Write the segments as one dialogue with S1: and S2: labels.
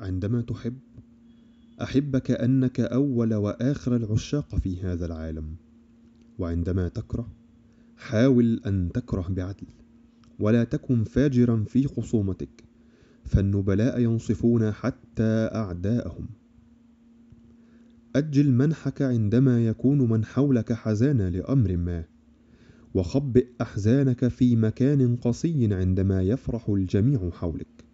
S1: عندما تحب. أحب كأنك أول وآخر العشاق في هذا العالم. وعندما تكره حاول أن تكره بعدل. ولا تكن فاجرا في خصومتك. فالنبلاء ينصفون حتى أعداءهم. أجل منحك عندما يكون من حولك حزانا لأمر ما. وخبئ أحزانك في مكان قصي عندما يفرح الجميع حولك.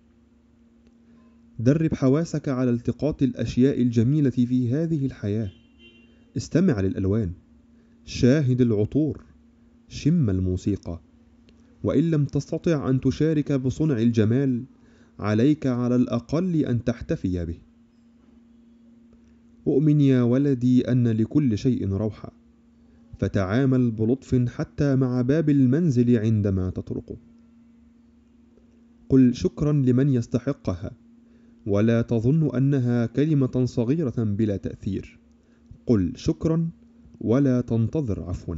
S1: درب حواسك على التقاط الأشياء الجميلة في هذه الحياة. استمع للألوان. شاهد العطور. شم الموسيقى. وإن لم تستطع أن تشارك بصنع الجمال عليك على الأقل أن تحتفي به. أؤمن يا ولدي أن لكل شيء روحة فتعامل بلطف حتى مع باب المنزل عندما تطرقه قل شكرا لمن يستحقها. ولا تظن أنها كلمة صغيرة بلا تأثير. قل شكرا ولا تنتظر عفوا.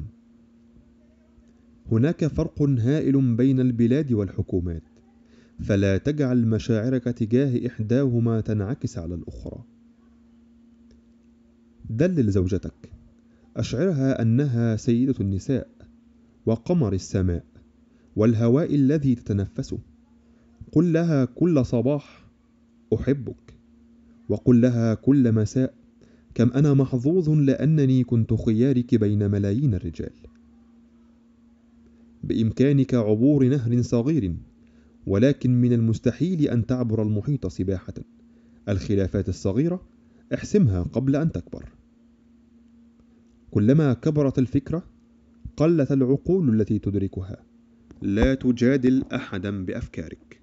S1: هناك فرق هائل بين البلاد والحكومات فلا تجعل مشاعرك تجاه إحداهما تنعكس على الأخرى. دلل زوجتك. أشعرها أنها سيدة النساء وقمر السماء والهواء الذي تتنفسه. قل لها كل صباح أحبك. وقل لها كل مساء كم أنا محظوظ لأنني كنت خيارك بين ملايين الرجال. بإمكانك عبور نهر صغير ولكن من المستحيل أن تعبر المحيط سباحة. الخلافات الصغيرة احسمها قبل أن تكبر. كلما كبرت الفكرة قلت العقول التي تدركها لا تجادل أحدا بأفكارك.